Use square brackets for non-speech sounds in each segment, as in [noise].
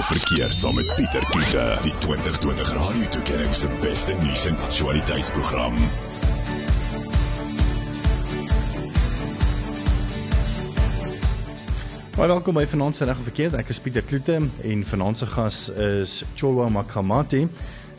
of verkeer saam met Pieter Kiefer, die 2020 Radio Tuigering se beste nuus en aktualiteitsprogram. Baie welkom by Vanaand se reg en verkeerd. Ek is Pieter Kloete en vanaand se gas is Cholwa Makamati.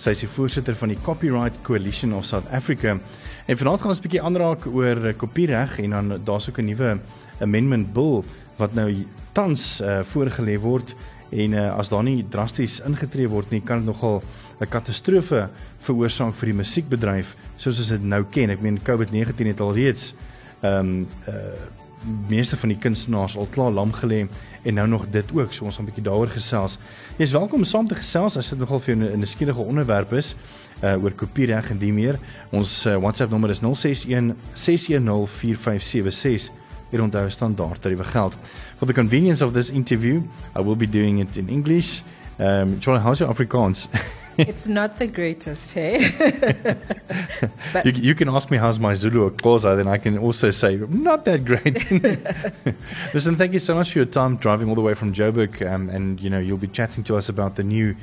Sy is die voorsitter van die Copyright Coalition of South Africa. En vanaand gaan ons 'n bietjie aanraak oor kopiereg en dan daar's ook 'n nuwe amendment bill wat nou tans uh, voorgelê word en uh, as daar nie drasties ingetree word nie, kan dit nogal 'n katastrofe veroorsaak vir die musiekbedryf soos ons dit nou ken. Ek meen COVID-19 het alreeds ehm um, uh meeste van die kunstenaars al klaar lam gelê en nou nog dit ook. So ons gaan 'n bietjie daaroor gesels. Jy is welkom saam te gesels as dit nogal vir 'n skielige onderwerp is uh oor kopiereg en die meer. Ons uh, WhatsApp nommer is 061 610 4576. Hier onthou standaard tariewe geld. For the convenience of this interview, I will be doing it in English. Um Charlie, how's your Afrikaans? [laughs] it's not the greatest, hey? [laughs] but you, you, can ask me how's my Zulu or Xhosa, then I can also say not that great. [laughs] Listen, thank you so much for your time driving all the way from Joburg, um, and you know you'll be chatting to us about the new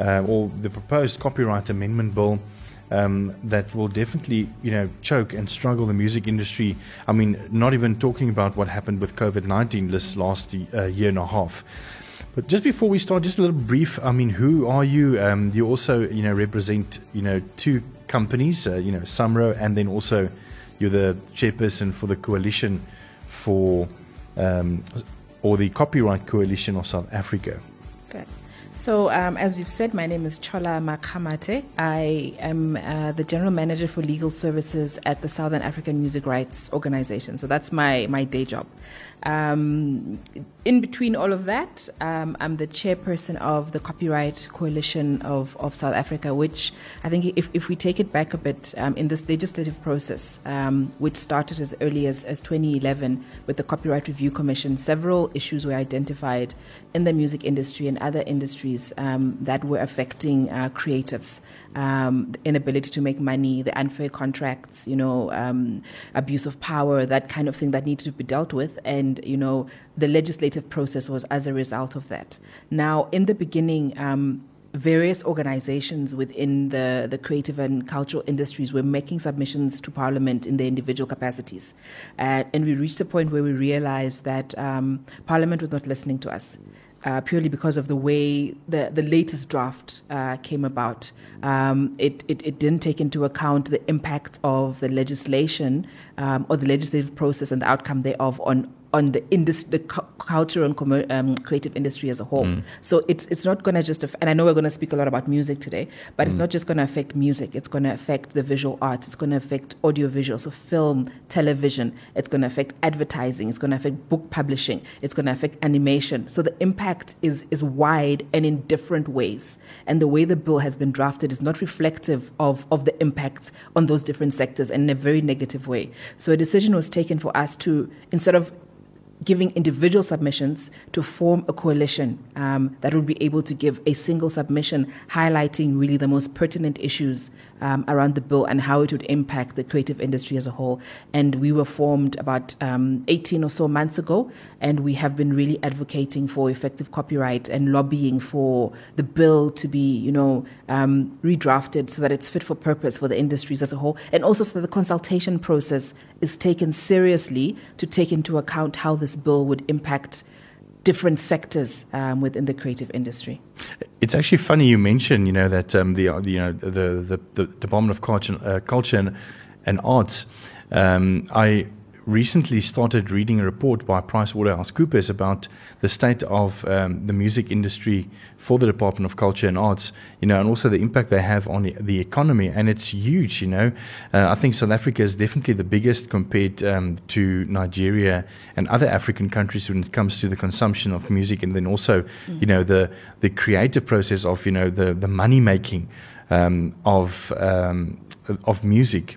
uh, or the proposed copyright amendment bill. Um, that will definitely, you know, choke and struggle the music industry. I mean, not even talking about what happened with COVID nineteen this last uh, year and a half. But just before we start, just a little brief. I mean, who are you? Um, you also, you know, represent, you know, two companies, uh, you know, Samro, and then also you're the chairperson for the coalition for, um, or the Copyright Coalition of South Africa. So, um, as you've said, my name is Chola Makgamathe. I am uh, the general manager for legal services at the Southern African Music Rights Organization. So that's my my day job. Um, in between all of that, um, I'm the chairperson of the Copyright Coalition of, of South Africa, which I think if, if we take it back a bit um, in this legislative process, um, which started as early as, as 2011 with the Copyright Review Commission, several issues were identified in the music industry and other industries um, that were affecting uh, creatives um, the inability to make money, the unfair contracts, you know, um, abuse of power, that kind of thing that needed to be dealt with. And, you know, the legislative process was as a result of that. Now, in the beginning, um, various organizations within the, the creative and cultural industries were making submissions to Parliament in their individual capacities. Uh, and we reached a point where we realized that um, Parliament was not listening to us uh, purely because of the way the, the latest draft uh, came about. Um, it, it, it, didn't take into account the impact of the legislation um, or the legislative process and the outcome thereof on on the industry, the cu- cultural and com- um, creative industry as a whole. Mm. So it's it's not going to just, aff- and I know we're going to speak a lot about music today, but mm. it's not just going to affect music. It's going to affect the visual arts. It's going to affect audiovisual, so film, television. It's going to affect advertising. It's going to affect book publishing. It's going to affect animation. So the impact is is wide and in different ways. And the way the bill has been drafted is not reflective of of the impact on those different sectors and in a very negative way. So a decision was taken for us to instead of giving individual submissions to form a coalition um, that would be able to give a single submission highlighting really the most pertinent issues um, around the bill and how it would impact the creative industry as a whole. And we were formed about um, 18 or so months ago, and we have been really advocating for effective copyright and lobbying for the bill to be, you know, um, redrafted so that it's fit for purpose for the industries as a whole, and also so that the consultation process is taken seriously to take into account how this bill would impact different sectors um, within the creative industry. It's actually funny you mentioned, you know, that um, the, you know the, the, the Department of Culture, uh, Culture and, and Arts. Um, I recently started reading a report by PricewaterhouseCoopers about the state of um, the music industry for the Department of Culture and Arts, you know, and also the impact they have on the, economy. And it's huge, you know. Uh, I think South Africa is definitely the biggest compared um, to Nigeria and other African countries when it comes to the consumption of music and then also, mm. you know, the, the creative process of, you know, the, the money making um, of, um, of music.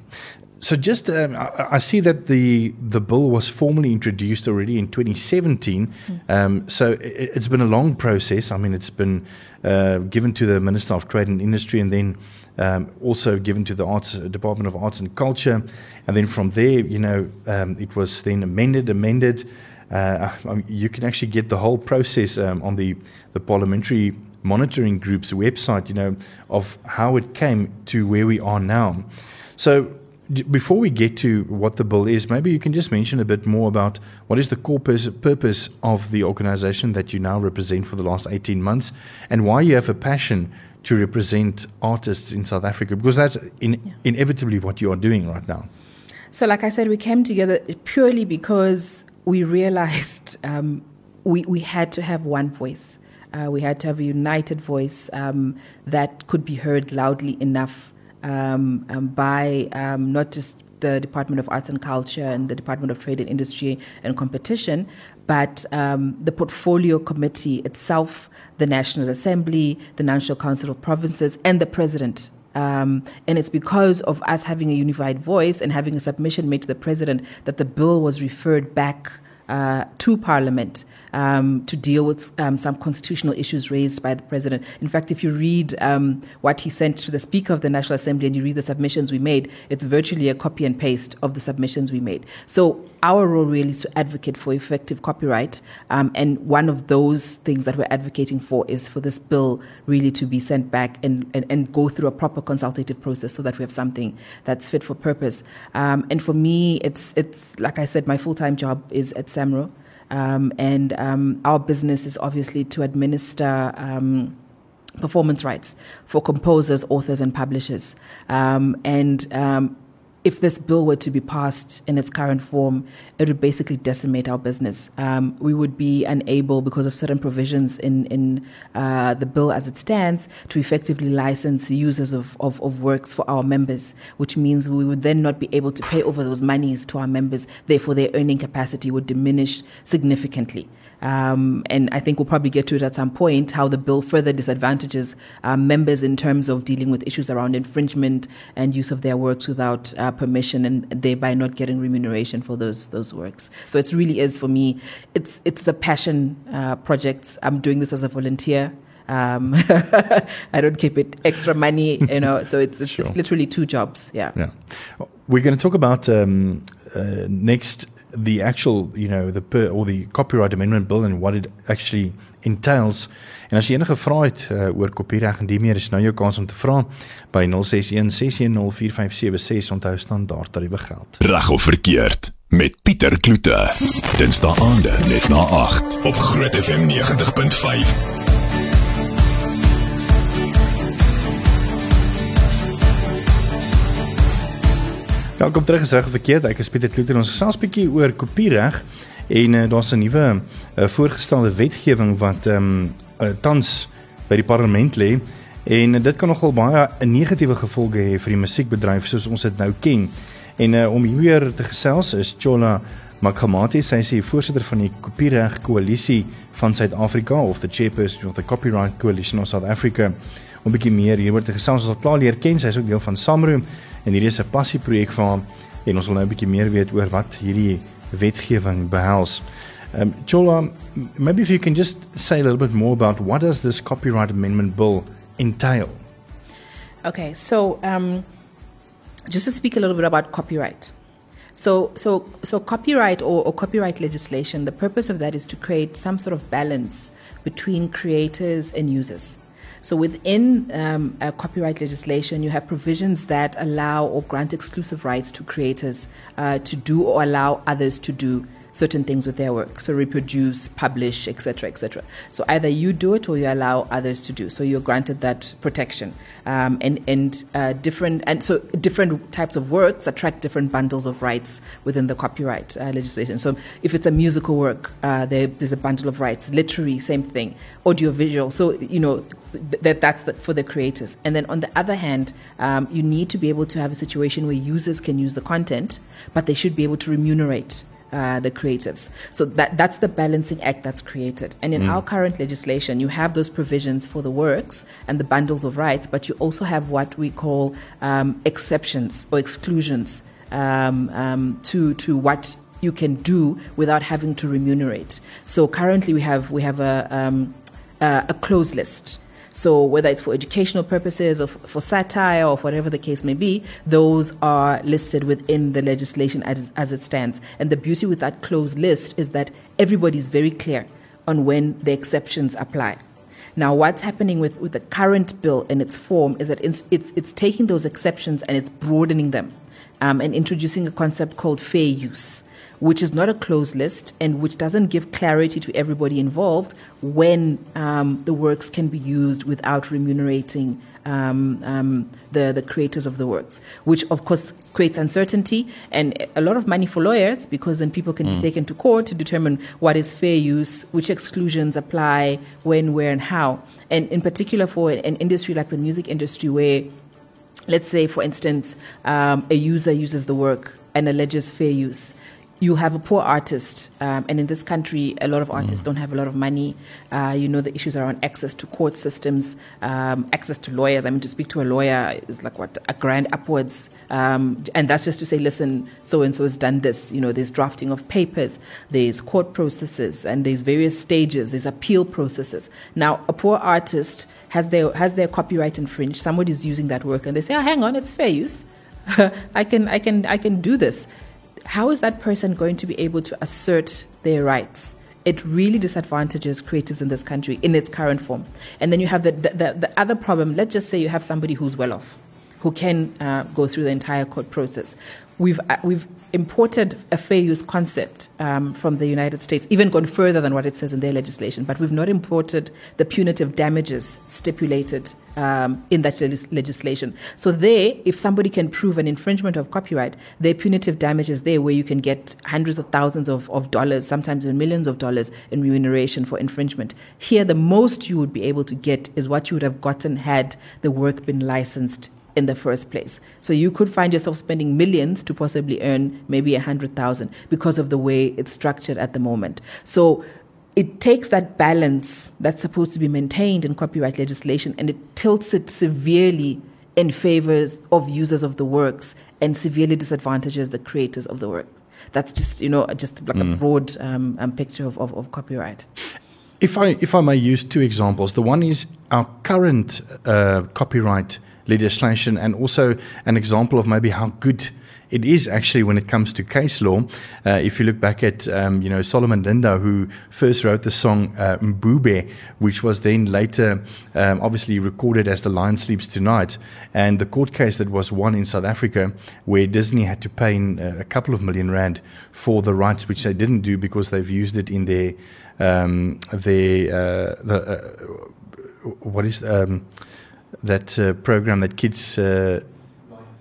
So just um, I, I, see that the the bill was formally introduced already in 2017. Mm. Um, so it, has been a long process. I mean, it's been uh, given to the Minister of Trade and Industry, and then um, also given to the Arts Department of Arts and Culture, and then from there, you know, um, it was then amended, amended. Uh, you can actually get the whole process um, on the the parliamentary Monitoring Group's website, you know, of how it came to where we are now. So, before we get to what the bill is, maybe you can just mention a bit more about what is the core pers- purpose of the organization that you now represent for the last 18 months and why you have a passion to represent artists in South Africa, because that's in, Yeah. inevitably what you are doing right now. So, like I said, we came together purely because we realized um, we, we had to have one voice. Uh, we had to have a united voice um, that could be heard loudly enough um, um, by um, not just the Department of Arts and Culture and the Department of Trade and Industry and Competition, but um, the Portfolio Committee itself, the National Assembly, the National Council of Provinces, and the President. Um, and it's because of us having a unified voice and having a submission made to the president that the bill was referred back uh, to Parliament um, to deal with um, some constitutional issues raised by the president. In fact, if you read um, what he sent to the Speaker of the National Assembly and you read the submissions we made, it's virtually a copy and paste of the submissions we made. So our role really is to advocate for effective copyright, um, and one of those things that we're advocating for is for this bill really to be sent back and, and, and go through a proper consultative process so that we have something that's fit for purpose. Um, and for me, it's it's like I said, my full time job is at SAMRO. Um, and um, our business is obviously to administer um, performance rights for composers, authors, and publishers. Um, and um, if this bill were to be passed in its current form, it would basically decimate our business. Um, we would be unable, because of certain provisions in, in uh, the bill as it stands, to effectively license users of, of, of works for our members, which means we would then not be able to pay over those monies to our members. Therefore, their earning capacity would diminish significantly. Um, and I think we'll probably get to it at some point how the bill further disadvantages um, members in terms of dealing with issues around infringement and use of their works without uh, permission and thereby not getting remuneration for those those works. So it really is for me, it's it's a passion uh, project. I'm doing this as a volunteer. Um, [laughs] I don't keep it extra money, you know. So it's it's, [laughs] Sure. it's literally two jobs. Yeah. Yeah. We're going to talk about um, uh, next the actual, you know, the per, or the copyright amendment bill and what it actually entails. En as jy enige vrae het uh, oor kopiereg en die meer is nou jou kans om te vra by 061 610 4576 onthou standaard tariewe geld. Reg of verkeerd met Pieter Kloete. Dinsdae aande net na 8 op Groot FM 90.5. Welkom terug is reg of verkeerd. Ek is Pieter Kloete en ons gesels bietjie oor kopiereg en uh, daar's 'n nuwe uh, voorgestelde wetgewing wat ehm um, uh, tans by die parlement lê en uh, dit kan nogal baie 'n negatiewe gevolge hê vir die musiekbedryf soos ons dit nou ken. En uh, om hieroor te gesels is Chola Makhamati, sy is die voorsitter van die Kopiereg Koalisie van Suid-Afrika of the chairperson of the Copyright Coalition of South Africa. Om 'n bietjie meer hieroor te gesels, ons het klaar leer ken, sy is ook deel van Samroom en hierdie is 'n passieprojek van haar en ons wil nou 'n bietjie meer weet oor wat hierdie wetgewing behels. Um Chola, maybe if you can just say a little bit more about what does this copyright amendment bill entail? Okay, so um, just to speak a little bit about copyright. So, so, so copyright or, or copyright legislation, the purpose of that is to create some sort of balance between creators and users. So, within um, copyright legislation, you have provisions that allow or grant exclusive rights to creators uh, to do or allow others to do certain things with their work. So reproduce publish etc etc so either you do it or you allow others to do. So you're granted that protection. Um, and and uh, different and so different types of works attract different bundles of rights within the copyright uh, legislation. So if it's a musical work uh, there, there's a bundle of rights literary same thing audiovisual. So you know that that's the, for the creators. And then on the other hand um, you need to be able to have a situation where users can use the content but they should be able to remunerate uh, the creatives. So that that's the balancing act that's created. And in our current legislation, you have those provisions for the works and the bundles of rights, but you also have what we call um, exceptions or exclusions um, um, to to what you can do without having to remunerate. So currently, we have we have a um, a closed list. So whether it's for educational purposes or for satire or whatever the case may be, those are listed within the legislation as, as it stands. And the beauty with that closed list is that everybody is very clear on when the exceptions apply. Now, what's happening with, with the current bill in its form is that it's, it's, it's taking those exceptions and it's broadening them um, and introducing a concept called fair use which is not a closed list and which doesn't give clarity to everybody involved when um, the works can be used without remunerating um, um, the, the creators of the works, which of course creates uncertainty and a lot of money for lawyers because then people can mm. be taken to court to determine what is fair use, which exclusions apply, when, where, and how. And in particular for an industry like the music industry, where let's say, for instance, um, a user uses the work and alleges fair use you have a poor artist, um, and in this country, a lot of artists mm. don't have a lot of money. Uh, you know, the issues around access to court systems, um, access to lawyers. I mean, to speak to a lawyer is like what a grand upwards, um, and that's just to say, listen, so and so has done this. You know, there's drafting of papers, there's court processes, and there's various stages. There's appeal processes. Now, a poor artist has their has their copyright infringed. Somebody's using that work, and they say, oh, hang on, it's fair use. [laughs] I can I can I can do this how is that person going to be able to assert their rights? It really disadvantages creatives in this country in its current form. And then you have the, the, the other problem. Let's just say you have somebody who's well off, who can uh, go through the entire court process. We've, uh, we've imported a fair use concept um, from the United States, even gone further than what it says in their legislation, but we've not imported the punitive damages stipulated um, in that legislation. So there, if somebody can prove an infringement of copyright, there are punitive damages there where you can get hundreds of thousands of, of dollars, sometimes millions of dollars in remuneration for infringement. Here, the most you would be able to get is what you would have gotten had the work been licensed in the first place. So you could find yourself spending millions to possibly earn maybe a hundred thousand because of the way it's structured at the moment. So it takes that balance that's supposed to be maintained in copyright legislation and it tilts it severely in favor of users of the works and severely disadvantages the creators of the work. That's just you know just like mm. a broad um, um, picture of, of, of, copyright. If I if I may use two examples, the one is our current uh, copyright legislation and also an example of maybe how good it is actually when it comes to case law. Uh, if you look back at, um, you know, Solomon Linda, who first wrote the song uh, Mbube, which was then later um, obviously recorded as The Lion Sleeps Tonight, and the court case that was won in South Africa, where Disney had to pay in, uh, a couple of million rand for the rights, which they didn't do because they've used it in their, um, their uh, the, uh, what is um, that uh, program that kids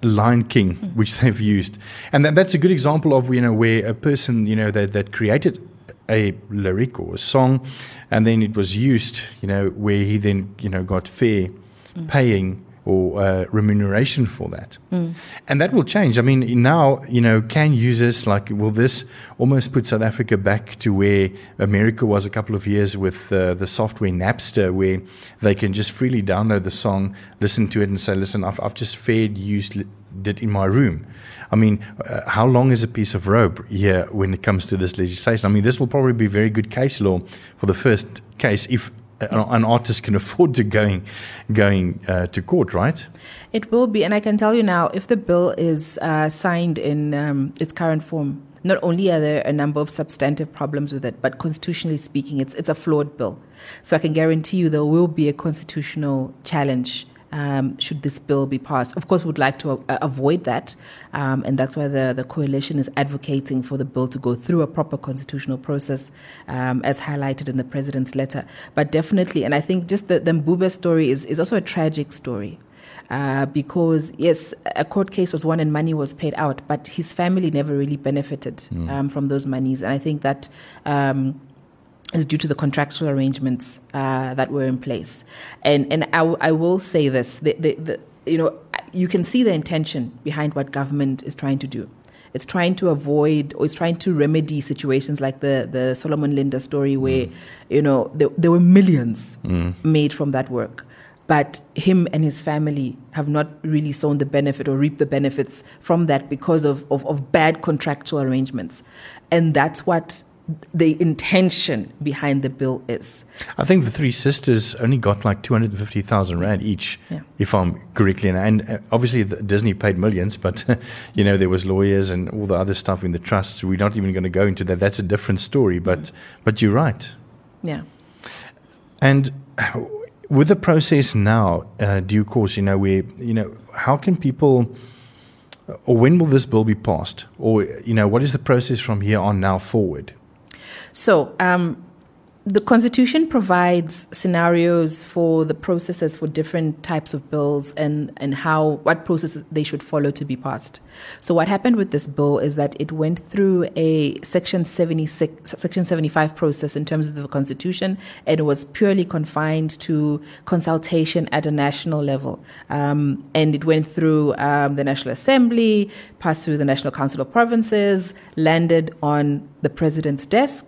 Lion King, hmm. which [laughs] they've used, and that, that's a good example of you know where a person you know that that created a lyric or a song, and then it was used, you know, where he then you know got fair mm. paying or uh, remuneration for that. Mm. And that will change. I mean, now, you know, can users like, will this almost put South Africa back to where America was a couple of years with uh, the software Napster, where they can just freely download the song, listen to it, and say, listen, I've, I've just fair used it in my room. I mean, uh, how long is a piece of rope here when it comes to this legislation? I mean, this will probably be very good case law for the first case if an artist can [laughs] afford to going going uh, to court, right? It will be, and I can tell you now, if the bill is uh, signed in um, its current form, not only are there a number of substantive problems with it, but constitutionally speaking, it's it's a flawed bill. So I can guarantee you there will be a constitutional challenge um, should this bill be passed. Of course, we'd like to uh, avoid that, um, and that's why the, the coalition is advocating for the bill to go through a proper constitutional process, um, as highlighted in the president's letter. But definitely, and I think just the, the Mbube story is, is also a tragic story. Uh, because yes, a court case was won and money was paid out, but his family never really benefited mm. um, from those monies, and I think that um, is due to the contractual arrangements uh, that were in place. And and I, w- I will say this: the, the, the, you know, you can see the intention behind what government is trying to do. It's trying to avoid or it's trying to remedy situations like the the Solomon Linda story, where mm. you know there, there, were millions mm. made from that work. But him and his family have not really sown the benefit or reaped the benefits from that because of, of, of bad contractual arrangements. And that's what the intention behind the bill is. I think the three sisters only got like 250,000 Rand each, yeah. if I'm correctly. And uh, obviously, Disney paid millions, but, [laughs] you know, there was lawyers and all the other stuff in the trust. We're not even going to go into that. That's a different story, but, mm. but you're right. Yeah. And with the process now, uh, due course, you know, where you know, how can people, or when will this bill be passed, or you know, what is the process from here on now forward? So, um, the Constitution provides scenarios for the processes for different types of bills and, and how what processes they should follow to be passed. So what happened with this bill is that it went through a Section 76, Section 75 process in terms of the Constitution, and it was purely confined to consultation at a national level. Um, and it went through um, the National Assembly, passed through the National Council of Provinces, landed on the President's desk.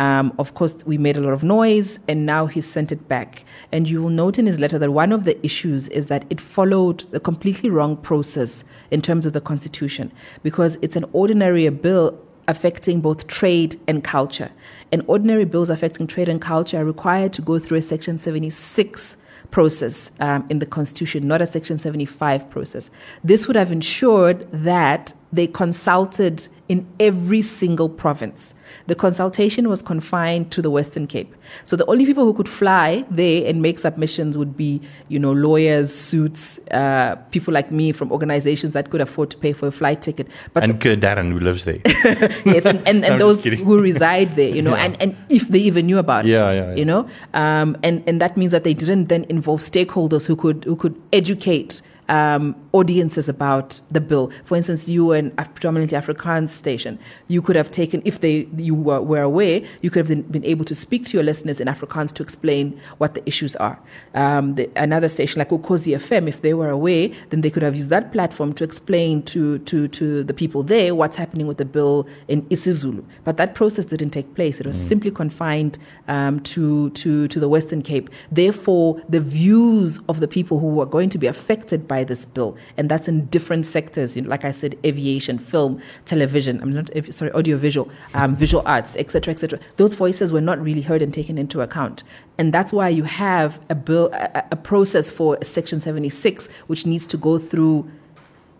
Um, of course, we made a lot of noise, and now he's sent it back. And you will note in his letter that one of the issues is that it followed the completely wrong process in terms of the Constitution, because it's an ordinary bill affecting both trade and culture. And ordinary bills affecting trade and culture are required to go through a Section 76 process um, in the Constitution, not a Section 75 process. This would have ensured that they consulted in every single province. The consultation was confined to the Western Cape. So the only people who could fly there and make submissions would be, you know, lawyers, suits, uh, people like me from organizations that could afford to pay for a flight ticket. But and the, Darren who lives there. [laughs] yes, and, and, and [laughs] those who reside there, you know, yeah. and, and if they even knew about yeah, it, yeah, yeah. you know, um, and, and that means that they didn't then involve stakeholders who could, who could educate um, audiences about the bill. For instance, you were an predominantly Afrikaans station. You could have taken, if they you were, were aware, you could have been, able to speak to your listeners in Afrikaans to explain what the issues are. Um, the, another station like Ukhozi FM, if they were aware, then they could have used that platform to explain to, to, to the people there what's happening with the bill in isiZulu. But that process didn't take place. It was mm. simply confined um, to, to, to the Western Cape. Therefore, the views of the people who were going to be affected by this bill, and that's in different sectors. You know, like I said, aviation, film, television. I'm not sorry, audiovisual, um, visual arts, etc., etc. Those voices were not really heard and taken into account, and that's why you have a bill, a, a process for Section 76, which needs to go through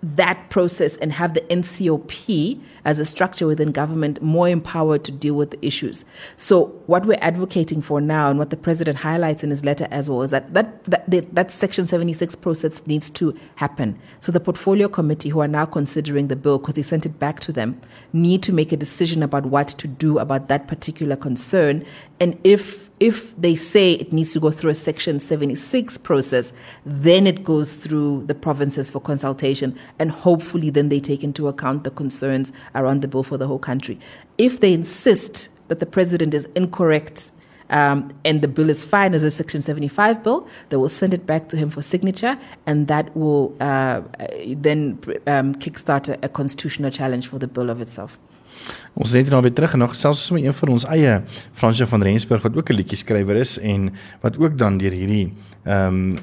that process and have the NCOP as a structure within government more empowered to deal with the issues. So what we're advocating for now and what the president highlights in his letter as well is that that, that, that section 76 process needs to happen. So the portfolio committee who are now considering the bill because he sent it back to them need to make a decision about what to do about that particular concern and if if they say it needs to go through a Section 76 process, then it goes through the provinces for consultation, and hopefully then they take into account the concerns around the bill for the whole country. If they insist that the president is incorrect um, and the bill is fine as a Section 75 bill, they will send it back to him for signature, and that will uh, then um, kickstart a, a constitutional challenge for the bill of itself. Ons net nou weer terug en nog selfs met een van ons eie Fransje van Rensburg wat ook 'n liedjie skrywer is en wat ook dan deur hierdie ehm um,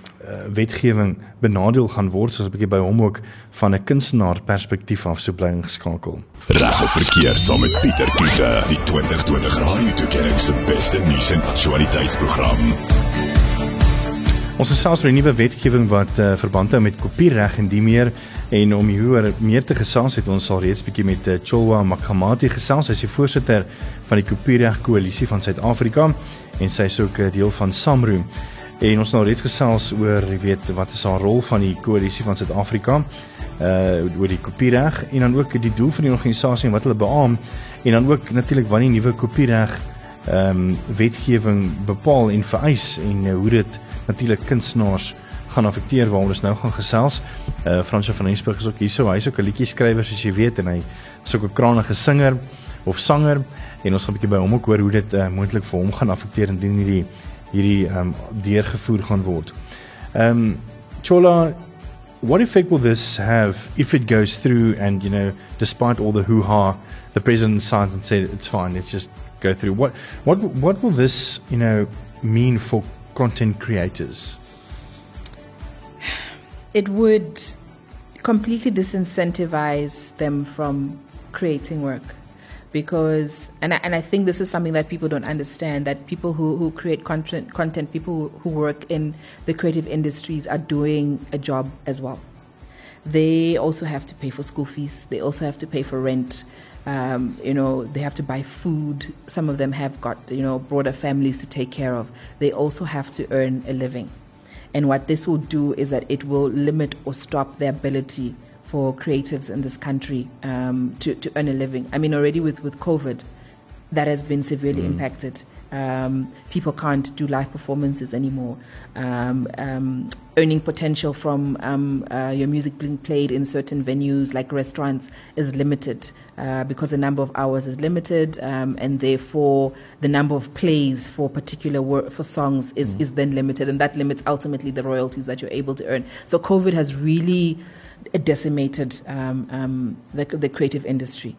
wetgewing benadeel gaan word soos 'n bietjie by hom ook van 'n kunstenaar perspektief af so bly ingeskakel. Reg of verkeerd saam met Pieter Kiese, die 2020 Radio Tuigering se beste nuus en aktualiteitsprogram. Ons het selfs 'n nuwe wetgewing wat uh, verband hou met kopiereg en die meer En om hieroor meer te gesels het ons al reeds bietjie met uh, Cholwa Makamati gesels. Sy is die voorsitter van die Kopiereg Koalisie van Suid-Afrika en sy is ook 'n uh, deel van Samro. En ons nou reeds gesels oor, jy weet, wat is haar rol van die Koalisie van Suid-Afrika uh oor die kopiereg en dan ook die doel van die organisasie en wat hulle beamoen en dan ook natuurlik wanneer die nuwe kopiereg ehm um, wetgewing bepaal en vereis en uh, hoe dit natuurlik kunstenaars gaan affekteer waaroor ons nou gaan gesels. Uh Fransjo van Rensburg is ook hier so, hy's ook 'n liedjie skrywer soos jy weet en hy is ook 'n krangige singer of sanger en ons gaan 'n bietjie by hom ook hoor hoe dit uh, moontlik vir hom gaan affekteer indien hierdie hierdie um, deurgevoer gaan word. Um, Chola What effect will this have if it goes through and you know despite all the hoo-ha the president signed and said it's fine let's just go through what what what will this you know mean for content creators? It would completely disincentivize them from creating work because and I, and I think this is something that people don't understand that people who, who create content content people who, who work in the creative industries are doing a job as well. They also have to pay for school fees. They also have to pay for rent um, you know they have to buy food some of them have got you know broader families to take care of they also have to earn a living And what this will do is that it will limit or stop the ability for creatives in this country um, to, to earn a living. I mean, already with, with COVID, that has been severely mm. impacted. Um, people can't do live performances anymore. Um, um, earning potential from um, uh, your music being played in certain venues like restaurants is limited uh, because the number of hours is limited, um, and therefore the number of plays for particular wor- for songs is, mm. is then limited, and that limits ultimately the royalties that you're able to earn. So COVID has really decimated um, the, the creative industry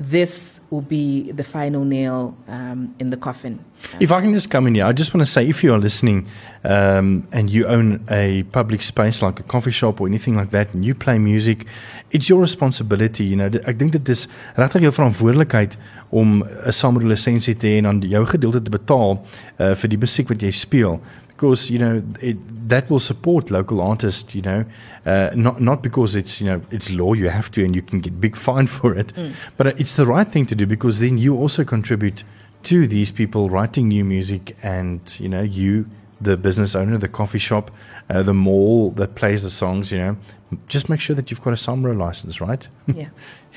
this will be the final nail um, in the coffin. If I can just come in here, I just want to say if you are listening um, and you own a public space like a coffee shop or anything like that and you play music, it's your responsibility. You know, ek dink dit is regtig jou verantwoordelikheid om 'n samelewenslisensie te hê en aan jou gedeelte te betaal uh, vir die musiek wat jy speel because you know it, that will support local artists you know uh, not not because it's you know it's law you have to and you can get big [laughs] fine for it mm. but it's the right thing to do because then you also contribute to these people writing new music and you know you the business owner the coffee shop uh, the mall that plays the songs you know just make sure that you've got a SAMRO license right yeah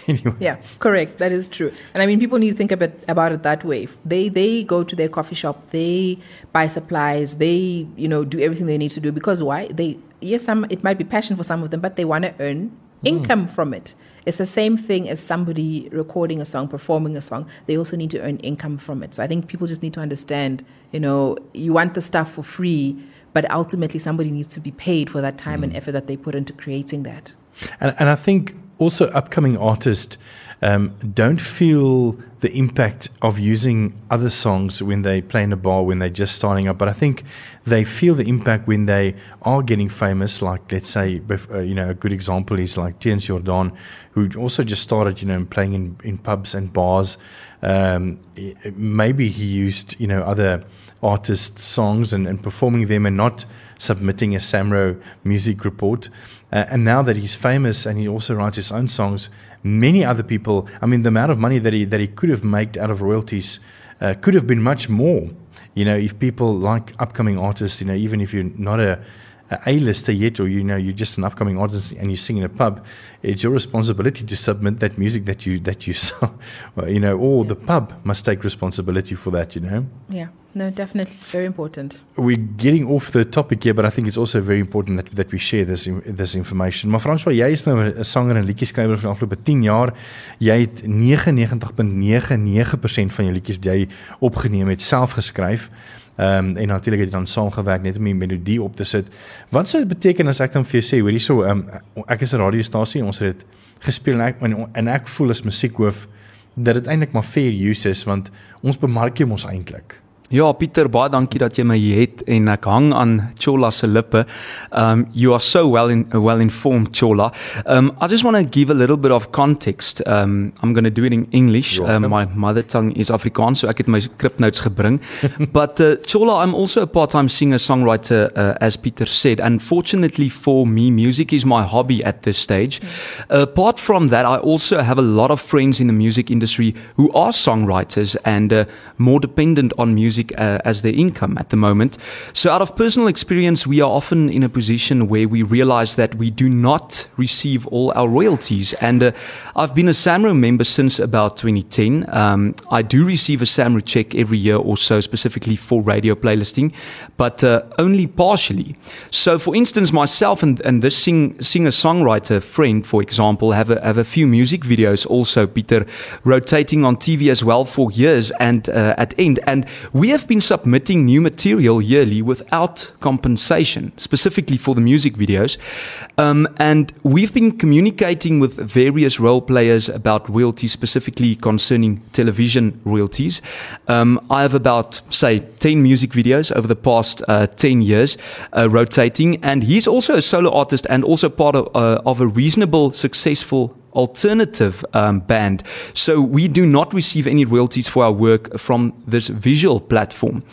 [laughs] anyway. Yeah, correct. That is true. And I mean, people need to think about, about it that way. They they go to their coffee shop, they buy supplies, they you know do everything they need to do because why? They yes, some it might be passion for some of them, but they want to earn mm. income from it. It's the same thing as somebody recording a song, performing a song. They also need to earn income from it. So I think people just need to understand, you know, you want the stuff for free, but ultimately somebody needs to be paid for that time mm. and effort that they put into creating that. And, and I think also upcoming artists um, don't feel the impact of using other songs when they play in a bar when they're just starting up. But I think they feel the impact when they are getting famous. Like let's say, uh, you know, a good example is like Theuns Jordaan, who also just started, you know, playing in, in pubs and bars. Um, maybe he used, you know, other artists' songs and, and performing them and not submitting a SAMRO music report. Uh, and now that he's famous and he also writes his own songs, many other people, I mean, the amount of money that he, that he could have made out of royalties uh, could have been much more. You know, if people like upcoming artists, you know, even if you're not a, a-lister yet or you know you're just an upcoming artist and you sing in a pub it's your responsibility to submit that music that you that you [laughs] saw you know or yeah. the pub must take responsibility for that you know? Yeah. No definitely it's very important. We're getting off the topic here but i think it's also very important that that we share this this information. Maar François jy is nou 'n sanger en liedjie-skrywer vir afgelope 10 jaar. Jy het 99.99% van jou liedjies wat jy opgeneem het self geskryf Ehm um, en natuurlik het jy dan saamgewerk net om die melodie op te sit. Wat sou dit beteken as ek dan vir jou sê, hoor hierso, ehm um, ek is 'n radiostasie, ons het dit gespeel en ek en, en ek voel as musiekhoof dat dit eintlik maar fair use is want ons bemark jy mos eintlik. Ja, Pieter, baie dankie dat jy my hier het en ek hang aan Chola se lippe. Um you are so well in well informed Chola. Um I just want to give a little bit of context. Um I'm going to do it in English. Um, my mother tongue is Afrikaans, so ek het my script notes gebring. [laughs] But uh, Chola, I'm also a part-time singer songwriter uh, as Pieter said. Unfortunately for me, music is my hobby at this stage. Uh, apart from that, I also have a lot of friends in the music industry who are songwriters and uh, more dependent on music music uh, as their income at the moment. So, out of personal experience, we are often in a position where we realize that we do not receive all our royalties. And uh, I've been a SAMRO member since about 2010. Um, I do receive a SAMRO check every year or so, specifically for radio playlisting, but uh, only partially. So, for instance, myself and, and this sing, singer songwriter friend, for example, have a, have a few music videos also, Peter, rotating on TV as well for years and uh, at end. And we have been submitting new material yearly without compensation, specifically for the music videos. Um, and we've been communicating with various role players about royalties, specifically concerning television royalties. Um, I have about, say, 10 music videos over the past uh, 10 years uh, rotating. And he's also a solo artist and also part of, uh, of a reasonable, successful alternative um, band. So we do not receive any royalties for our work from this visual platform.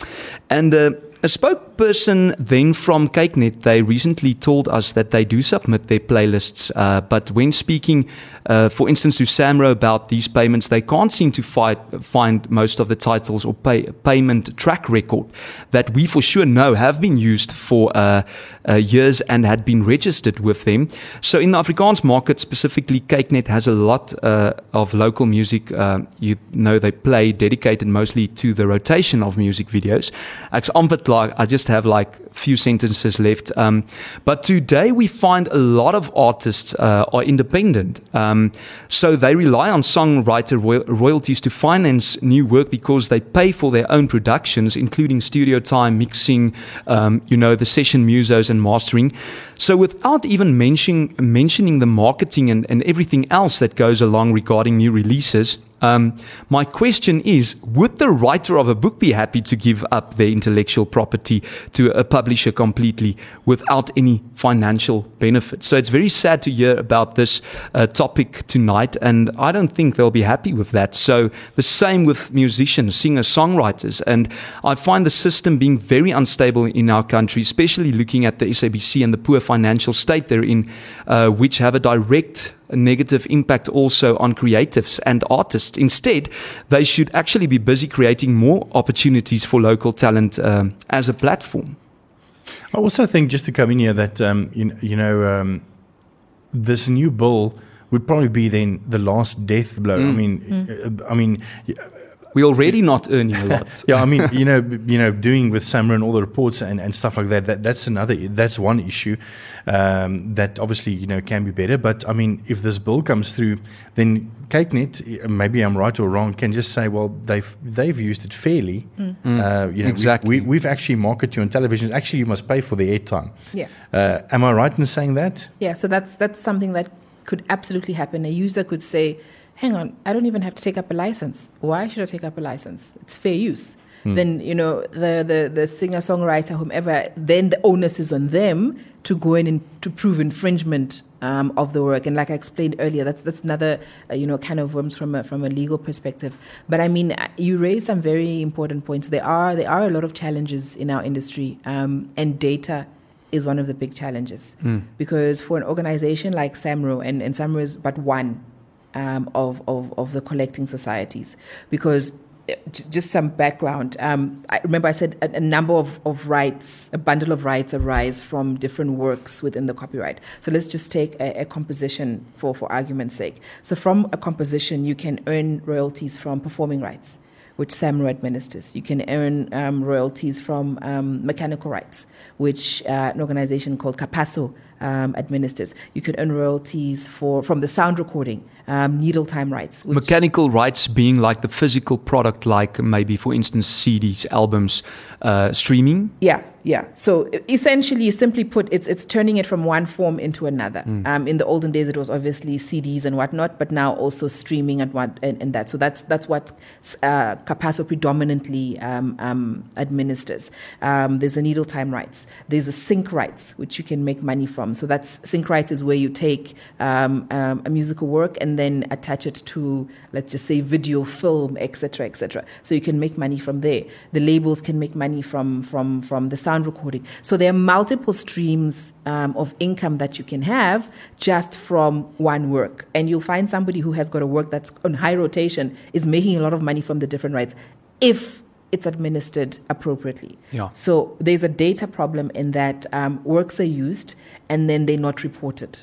And uh, a spokesperson then from kykNET, they recently told us that they do submit their playlists, uh, but when speaking, uh, for instance, to Samro about these payments, they can't seem to find most of the titles or pay, payment track record that we for sure know have been used for uh, uh years and had been registered with them. So in the Afrikaans market specifically, kykNET has a lot uh, of local music. Uh, you know, they play dedicated mostly to the rotation of music videos. Ek's like I just have like a few sentences left. Um, but today we find a lot of artists uh, are independent, um, so they rely on songwriter roy- royalties to finance new work because they pay for their own productions, including studio time, mixing, um, you know, the session musos and mastering. So without even mentioning mentioning the marketing and, and everything else that goes along regarding new releases. Um, my question is Would the writer of a book be happy to give up their intellectual property to a publisher completely without any financial benefit? So it's very sad to hear about this uh, topic tonight, and I don't think they'll be happy with that. So the same with musicians, singers, songwriters. And I find the system being very unstable in our country, especially looking at the SABC and the poor financial state they're in, uh, which have a direct a negative impact also on creatives and artists. Instead, they should actually be busy creating more opportunities for local talent um, as a platform. I also think, just to come in here, that um, you, you know um, this new bill would probably be then the last death blow. Mm. I mean, mm. I mean we're already not earning a lot. [laughs] yeah, I mean, you know, you know, doing with SAMRO and all the reports and, and stuff like that, that, that's another, that's one issue um, that obviously, you know, can be better. But I mean, if this bill comes through, then kykNET, maybe I'm right or wrong, can just say, well, they've, they've used it fairly. Mm. Uh, you know, exactly. We, have actually marketed you on television. Actually, you must pay for the airtime. Yeah. Uh, am I right in saying that? Yeah, so that's, that's something that could absolutely happen. A user could say, hang on, I don't even have to take up a license. Why should I take up a license? It's fair use. Hmm. Then, you know, the, the, the singer songwriter, whomever, then the onus is on them to go in and to prove infringement um, of the work. And like I explained earlier, that's, that's another, uh, you know, kind of worms from a, from a legal perspective. But I mean, uh, you raise some very important points. There are, there are a lot of challenges in our industry, um, and data is one of the big challenges. Mm. Because for an organization like SAMRO, and, and SAMRO is but one um, of, of, of the collecting societies because eh, just some background. Um, I remember I said a, a, number of, of rights, a bundle of rights arise from different works within the copyright. So let's just take a, a, composition for, for argument's sake. So from a composition, you can earn royalties from performing rights, which SAMRO administers. You can earn um, royalties from um, mechanical rights, which uh, an organization called Capasso um, administers. You can earn royalties for from the sound recording, um, needle time rights. Mechanical rights being like the physical product, like maybe, for instance, CDs, albums, uh, streaming. Yeah, yeah. So essentially, simply put, it's it's turning it from one form into another. Mm. Um, in the olden days, it was obviously CDs and whatnot, but now also streaming and what and, and that. So that's that's what uh, Capasso predominantly um, um, administers. Um, there's the needle time rights. There's the sync rights, which you can make money from. So that's sync rights is where you take um, um, a musical work and then attach it to, let's just say, video, film, etc., etc. So you can make money from there. The labels can make money from from from the sound recording. So there are multiple streams um, of income that you can have just from one work. And you'll find somebody who has got a work that's on high rotation is making a lot of money from the different rights if it's administered appropriately. Yeah. So there's a data problem in that um, works are used and then they're not reported.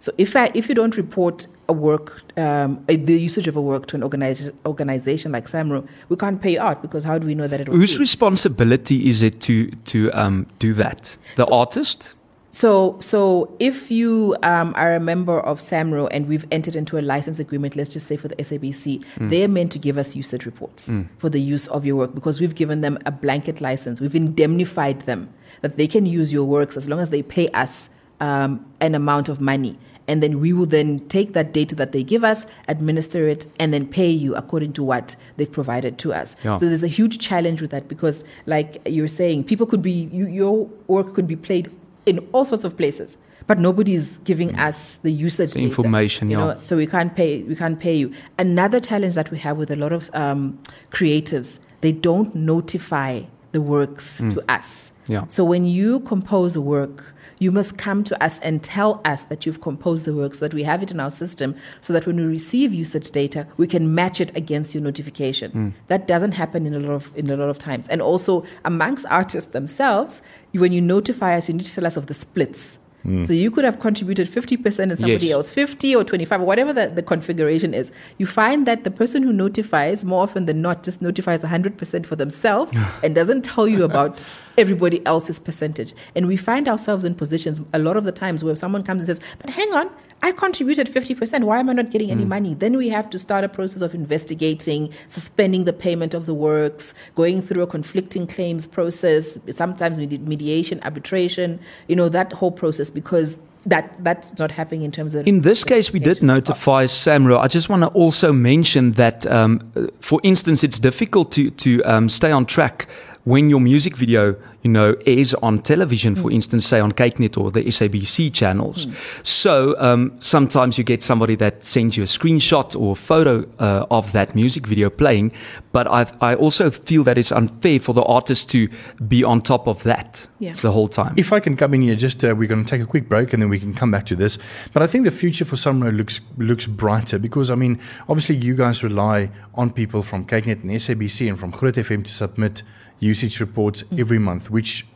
So if I, if you don't report a work, um, the usage of a work to an organiz- organization like SAMRO, we can't pay out because how do we know that it? Whose responsibility is it to to um, do that? The so, artist. So, so if you um, are a member of SAMRO and we've entered into a license agreement, let's just say for the SABC, mm. they're meant to give us usage reports mm. for the use of your work because we've given them a blanket license. We've indemnified them that they can use your works as long as they pay us um, an amount of money and then we will then take that data that they give us, administer it, and then pay you according to what they've provided to us. Yeah. So there's a huge challenge with that because, like you're saying, people could be you, your work could be played in all sorts of places, but nobody's giving mm. us the usage the information. You yeah. know, so we can't pay we can't pay you. Another challenge that we have with a lot of um, creatives, they don't notify the works Hmm. to us. Yeah. So when you compose a work, you must come to us and tell us that you've composed the work so that we have it in our system so that when we receive usage data, we can match it against your notification. Hmm. That doesn't happen in a lot of in a lot of times. And also amongst artists themselves, when you notify us, you need to tell us of the splits. Hmm. So you could have contributed 50% and somebody Yes. else 50 or 25 or whatever the, the configuration is. You find that the person who notifies more often than not just notifies 100% for themselves [laughs] and doesn't tell you about everybody else's percentage. And we find ourselves in positions a lot of the times where someone comes and says, "But hang on, I contributed 50%. Why am I not getting any money?" Then we have to start a process of investigating, suspending the payment of the works, going through a conflicting claims process, sometimes we did mediation, arbitration, you know, that whole process because that that's not happening in terms of In this case, we did notify SAMRO. I just want to also mention that, um, for instance, it's difficult to to um, stay on track when your music video, you know, airs on television, for instance, say on kykNET or the SABC channels. So um, sometimes you get somebody that sends you a screenshot or a photo uh, of that music video playing, but I I also feel that it's unfair for the artist to be on top of that Yeah. the whole time. If I can come in here, just uh, we're going to take a quick break and then we can come back to this. But I think the future for SAMRO looks looks brighter because I mean, obviously, you guys rely on people from kykNET and SABC and from Groot FM to submit usage reports every month, which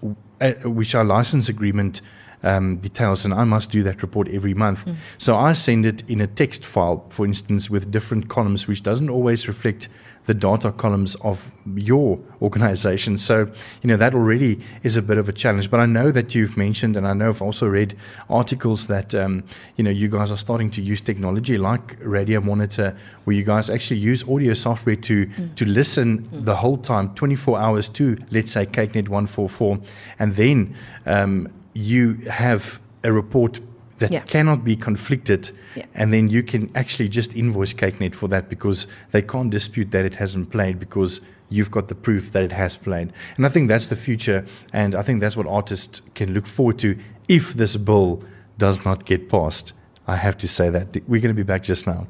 uh, which our license agreement um, details, and I must do that report every month. So I send it in a text file, for instance, with different columns, which doesn't always reflect the data columns of your organization. So, you know, that already is a bit of a challenge. But I know that you've mentioned, and I know I've also read articles that, um, you know, you guys are starting to use technology like Radio Monitor, where you guys actually use audio software to, to listen the whole time, 24 hours to, let's say, kykNET 144. And then um, you have a report that Yeah. cannot be conflicted Yeah. and then you can actually just invoice kykNET for that because they can't dispute that it hasn't played because you've got the proof that it has played. And I think that's the future, and I think that's what artists can look forward to if this bill does not get passed. I have to say that. We're going to be back just now.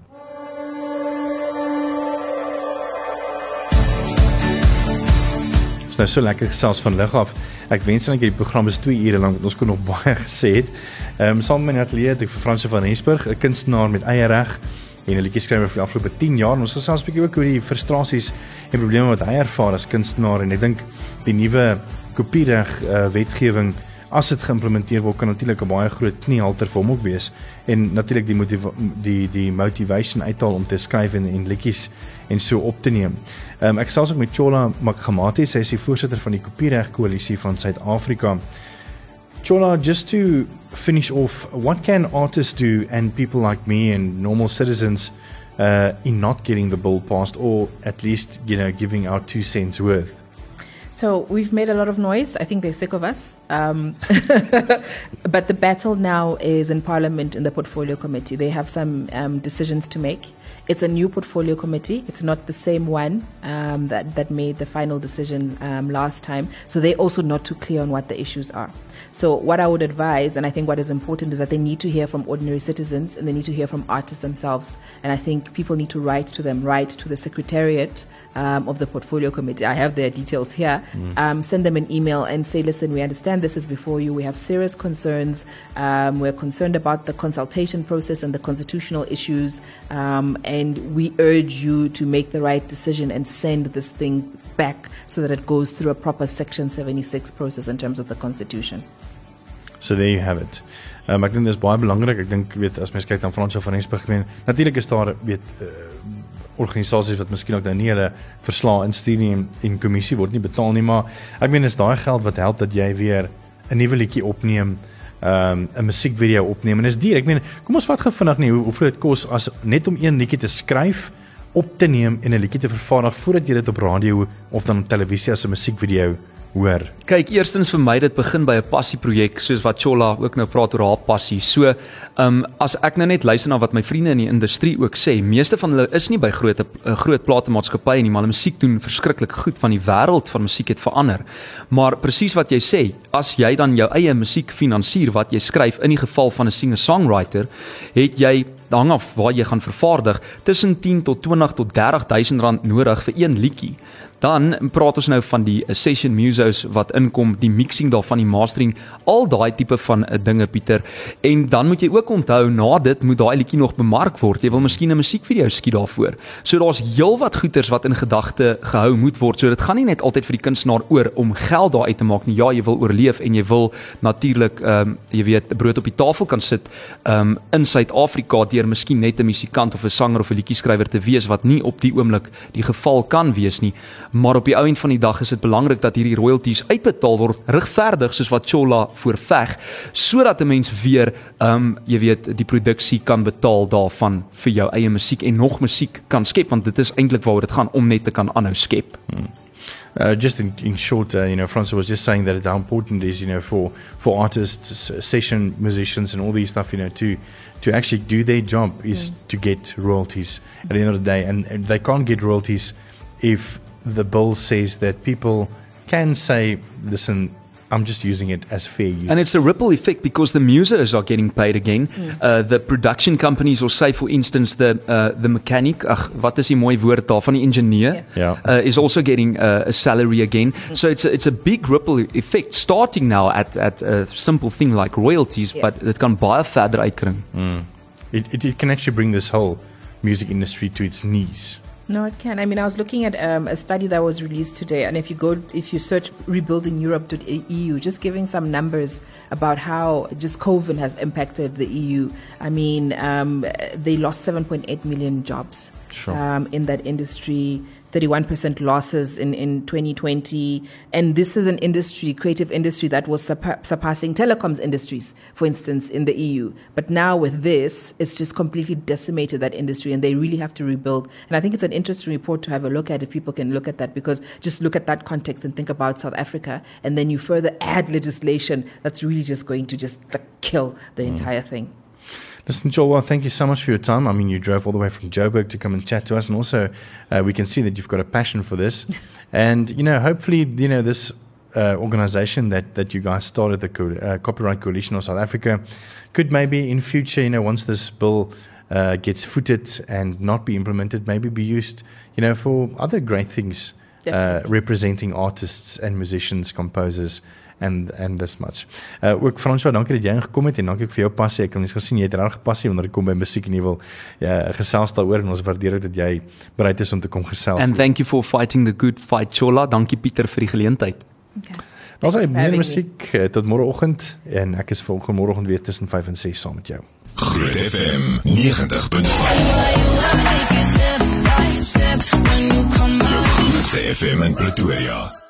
Nou so lekker gesels van lig af. Ek wens net die program is 2 ure lank want ons kon nog baie [laughs] gesê het. Ehm um, saam met my atelier het ek vir Franse van Rensburg, 'n kunstenaar met eie reg en 'n liedjie skrywer vir die afgelope 10 jaar. En ons gesels 'n bietjie ook oor die frustrasies en probleme wat hy ervaar as kunstenaar en ek dink die nuwe kopiereg uh, wetgewing as dit geïmplementeer word kan natuurlik 'n baie groot kniehalter vir hom ook wees en natuurlik die motiva- die die motivation uithaal om te skryf en, en liedjies en so op te neem. Ehm um, ek gesels ook met Chola Makamati, sy is die voorsitter van die kopiereg koalisie van Suid-Afrika. Chola, just to finish off, what can artists do and people like me and normal citizens uh, in not getting the bill passed or at least, you know, giving our two cents worth? So we've made a lot of noise. I think they're sick of us. Um, [laughs] but the battle now is in Parliament in the Portfolio Committee. They have some um, decisions to make. It's a new Portfolio Committee. It's not the same one um, that, that made the final decision um, last time. So they're also not too clear on what the issues are. So what I would advise, and I think what is important, is that they need to hear from ordinary citizens and they need to hear from artists themselves. And I think people need to write to them, write to the secretariat um, of the portfolio committee. I have their details here. Um, send them an email and say, listen, we understand this is before you. We have serious concerns. Um, we're concerned about the consultation process and the constitutional issues. Um, and we urge you to make the right decision and send this thing back so that it goes through a proper Section 76 process in terms of the Constitution. So there you have it. Um, ek dink dis baie belangrik. Ek dink weet as mens kyk Francois van Rensburg, ek meen natuurlik is daar weet uh, organisasies wat miskien ook nou nie hulle verslae instuur nie en, en kommissie word nie betaal nie, maar ek meen is daai geld wat help dat jy weer 'n nuwe liedjie opneem, um, 'n musiekvideo opneem en dis duur. Ek meen, kom ons vat gou vinnig nie hoe hoeveel dit kos as net om een liedjie te skryf, op te neem en 'n liedjie te vervaardig voordat jy dit op radio of dan op televisie as 'n musiekvideo hoor. Kyk, eerstens vir my dit begin by 'n passieprojek soos wat Chola ook nou praat oor haar passie. So, ehm um, as ek nou net luister na wat my vriende in die industrie ook sê, meeste van hulle is nie by groot uh, groot platemaatskappye nie, maar hulle musiek doen verskriklik goed van die wêreld van musiek het verander. Maar presies wat jy sê, as jy dan jou eie musiek finansier wat jy skryf in die geval van 'n singer-songwriter, het jy hang af waar jy gaan vervaardig tussen 10 tot 20 tot 30000 rand nodig vir een liedjie. Dan praat ons nou van die session musos wat inkom, die mixing daarvan, die mastering, al daai tipe van uh, dinge Pieter. En dan moet jy ook onthou na dit moet daai liedjie nog bemark word. Jy wil miskien 'n musiekvideo skiet daarvoor. So daar's heelwat goeders wat in gedagte gehou moet word. So dit gaan nie net altyd vir die kunstenaar oor om geld daar uit te maak nie. Ja, jy wil oorleef en jy wil natuurlik ehm um, jy weet brood op die tafel kan sit ehm um, in Suid-Afrika deur miskien net 'n musikant of 'n sanger of 'n liedjie-skrywer te wees wat nie op die oomblik die geval kan wees nie. Maar op die ou end van die dag is dit belangrik dat hierdie royalties uitbetaal word regverdig soos wat Chola voorveg sodat 'n mens weer ehm um, jy weet die produksie kan betaal daarvan vir jou eie musiek en nog musiek kan skep want dit is eintlik waaroor dit gaan om net te kan aanhou skep. Hmm. Uh, just in, in short, uh, you know, Francois was just saying that how important it is, you know, for for artists, session musicians, and all these stuff, you know, to to actually do their job is mm. to get royalties at the end of the day, and, and they can't get royalties if the bill says that people can say, listen, I'm just using it as fair use. And it's a ripple effect because the musos are getting paid again. Mm. Uh, the production companies, or say, for instance, the uh, the mechanic, ach, wat is die mooi woord daar van die ingenieur, yeah. uh, is also getting uh, a salary again. Mm. So it's a, it's a big ripple effect starting now at at a simple thing like royalties, yeah. but it can baie verder uitkring. Mm. It, it it can actually bring this whole music industry to its knees. No, it can. I mean, I was looking at um, a study that was released today, and if you go, if you search rebuilding Europe.eu, just giving some numbers about how just COVID has impacted the EU. I mean, um, they lost 7.8 million jobs sure. um, in that industry. 31% losses in, in 2020. And this is an industry, creative industry, that was surpa- surpassing telecoms industries, for instance, in the EU. But now with this, it's just completely decimated that industry and they really have to rebuild. And I think it's an interesting report to have a look at if people can look at that because just look at that context and think about South Africa. And then you further add legislation that's really just going to just like, kill the mm. entire thing. Listen, Chola, well, thank you so much for your time. I mean, you drove all the way from Joburg to come and chat to us, and also uh, we can see that you've got a passion for this. [laughs] and you know, hopefully, you know this uh, organization that that you guys started, the Co- uh, Copyright Coalition of South Africa, could maybe in future, you know, once this bill uh, gets footed and not be implemented, maybe be used, you know, for other great things, uh, representing artists and musicians, composers. And and this much. Uh ook Franswa, dankie dat jy ingekom het en dankie ook vir jou passie. Ek het mens gesien jy het reg passie wanneer dit kom by musiek en jy wil ja gesels daaroor en ons waardeer dit dat jy bereid is om te kom gesels. And thank you for fighting the good fight Chola. Dankie Pieter vir die geleentheid. Okay. Ons sê meer musiek uh, tot môreoggend en ek is volgende môreoggend weer tussen 5 en 6 saam met jou. Groot FM 90.5. Groot FM in Pretoria.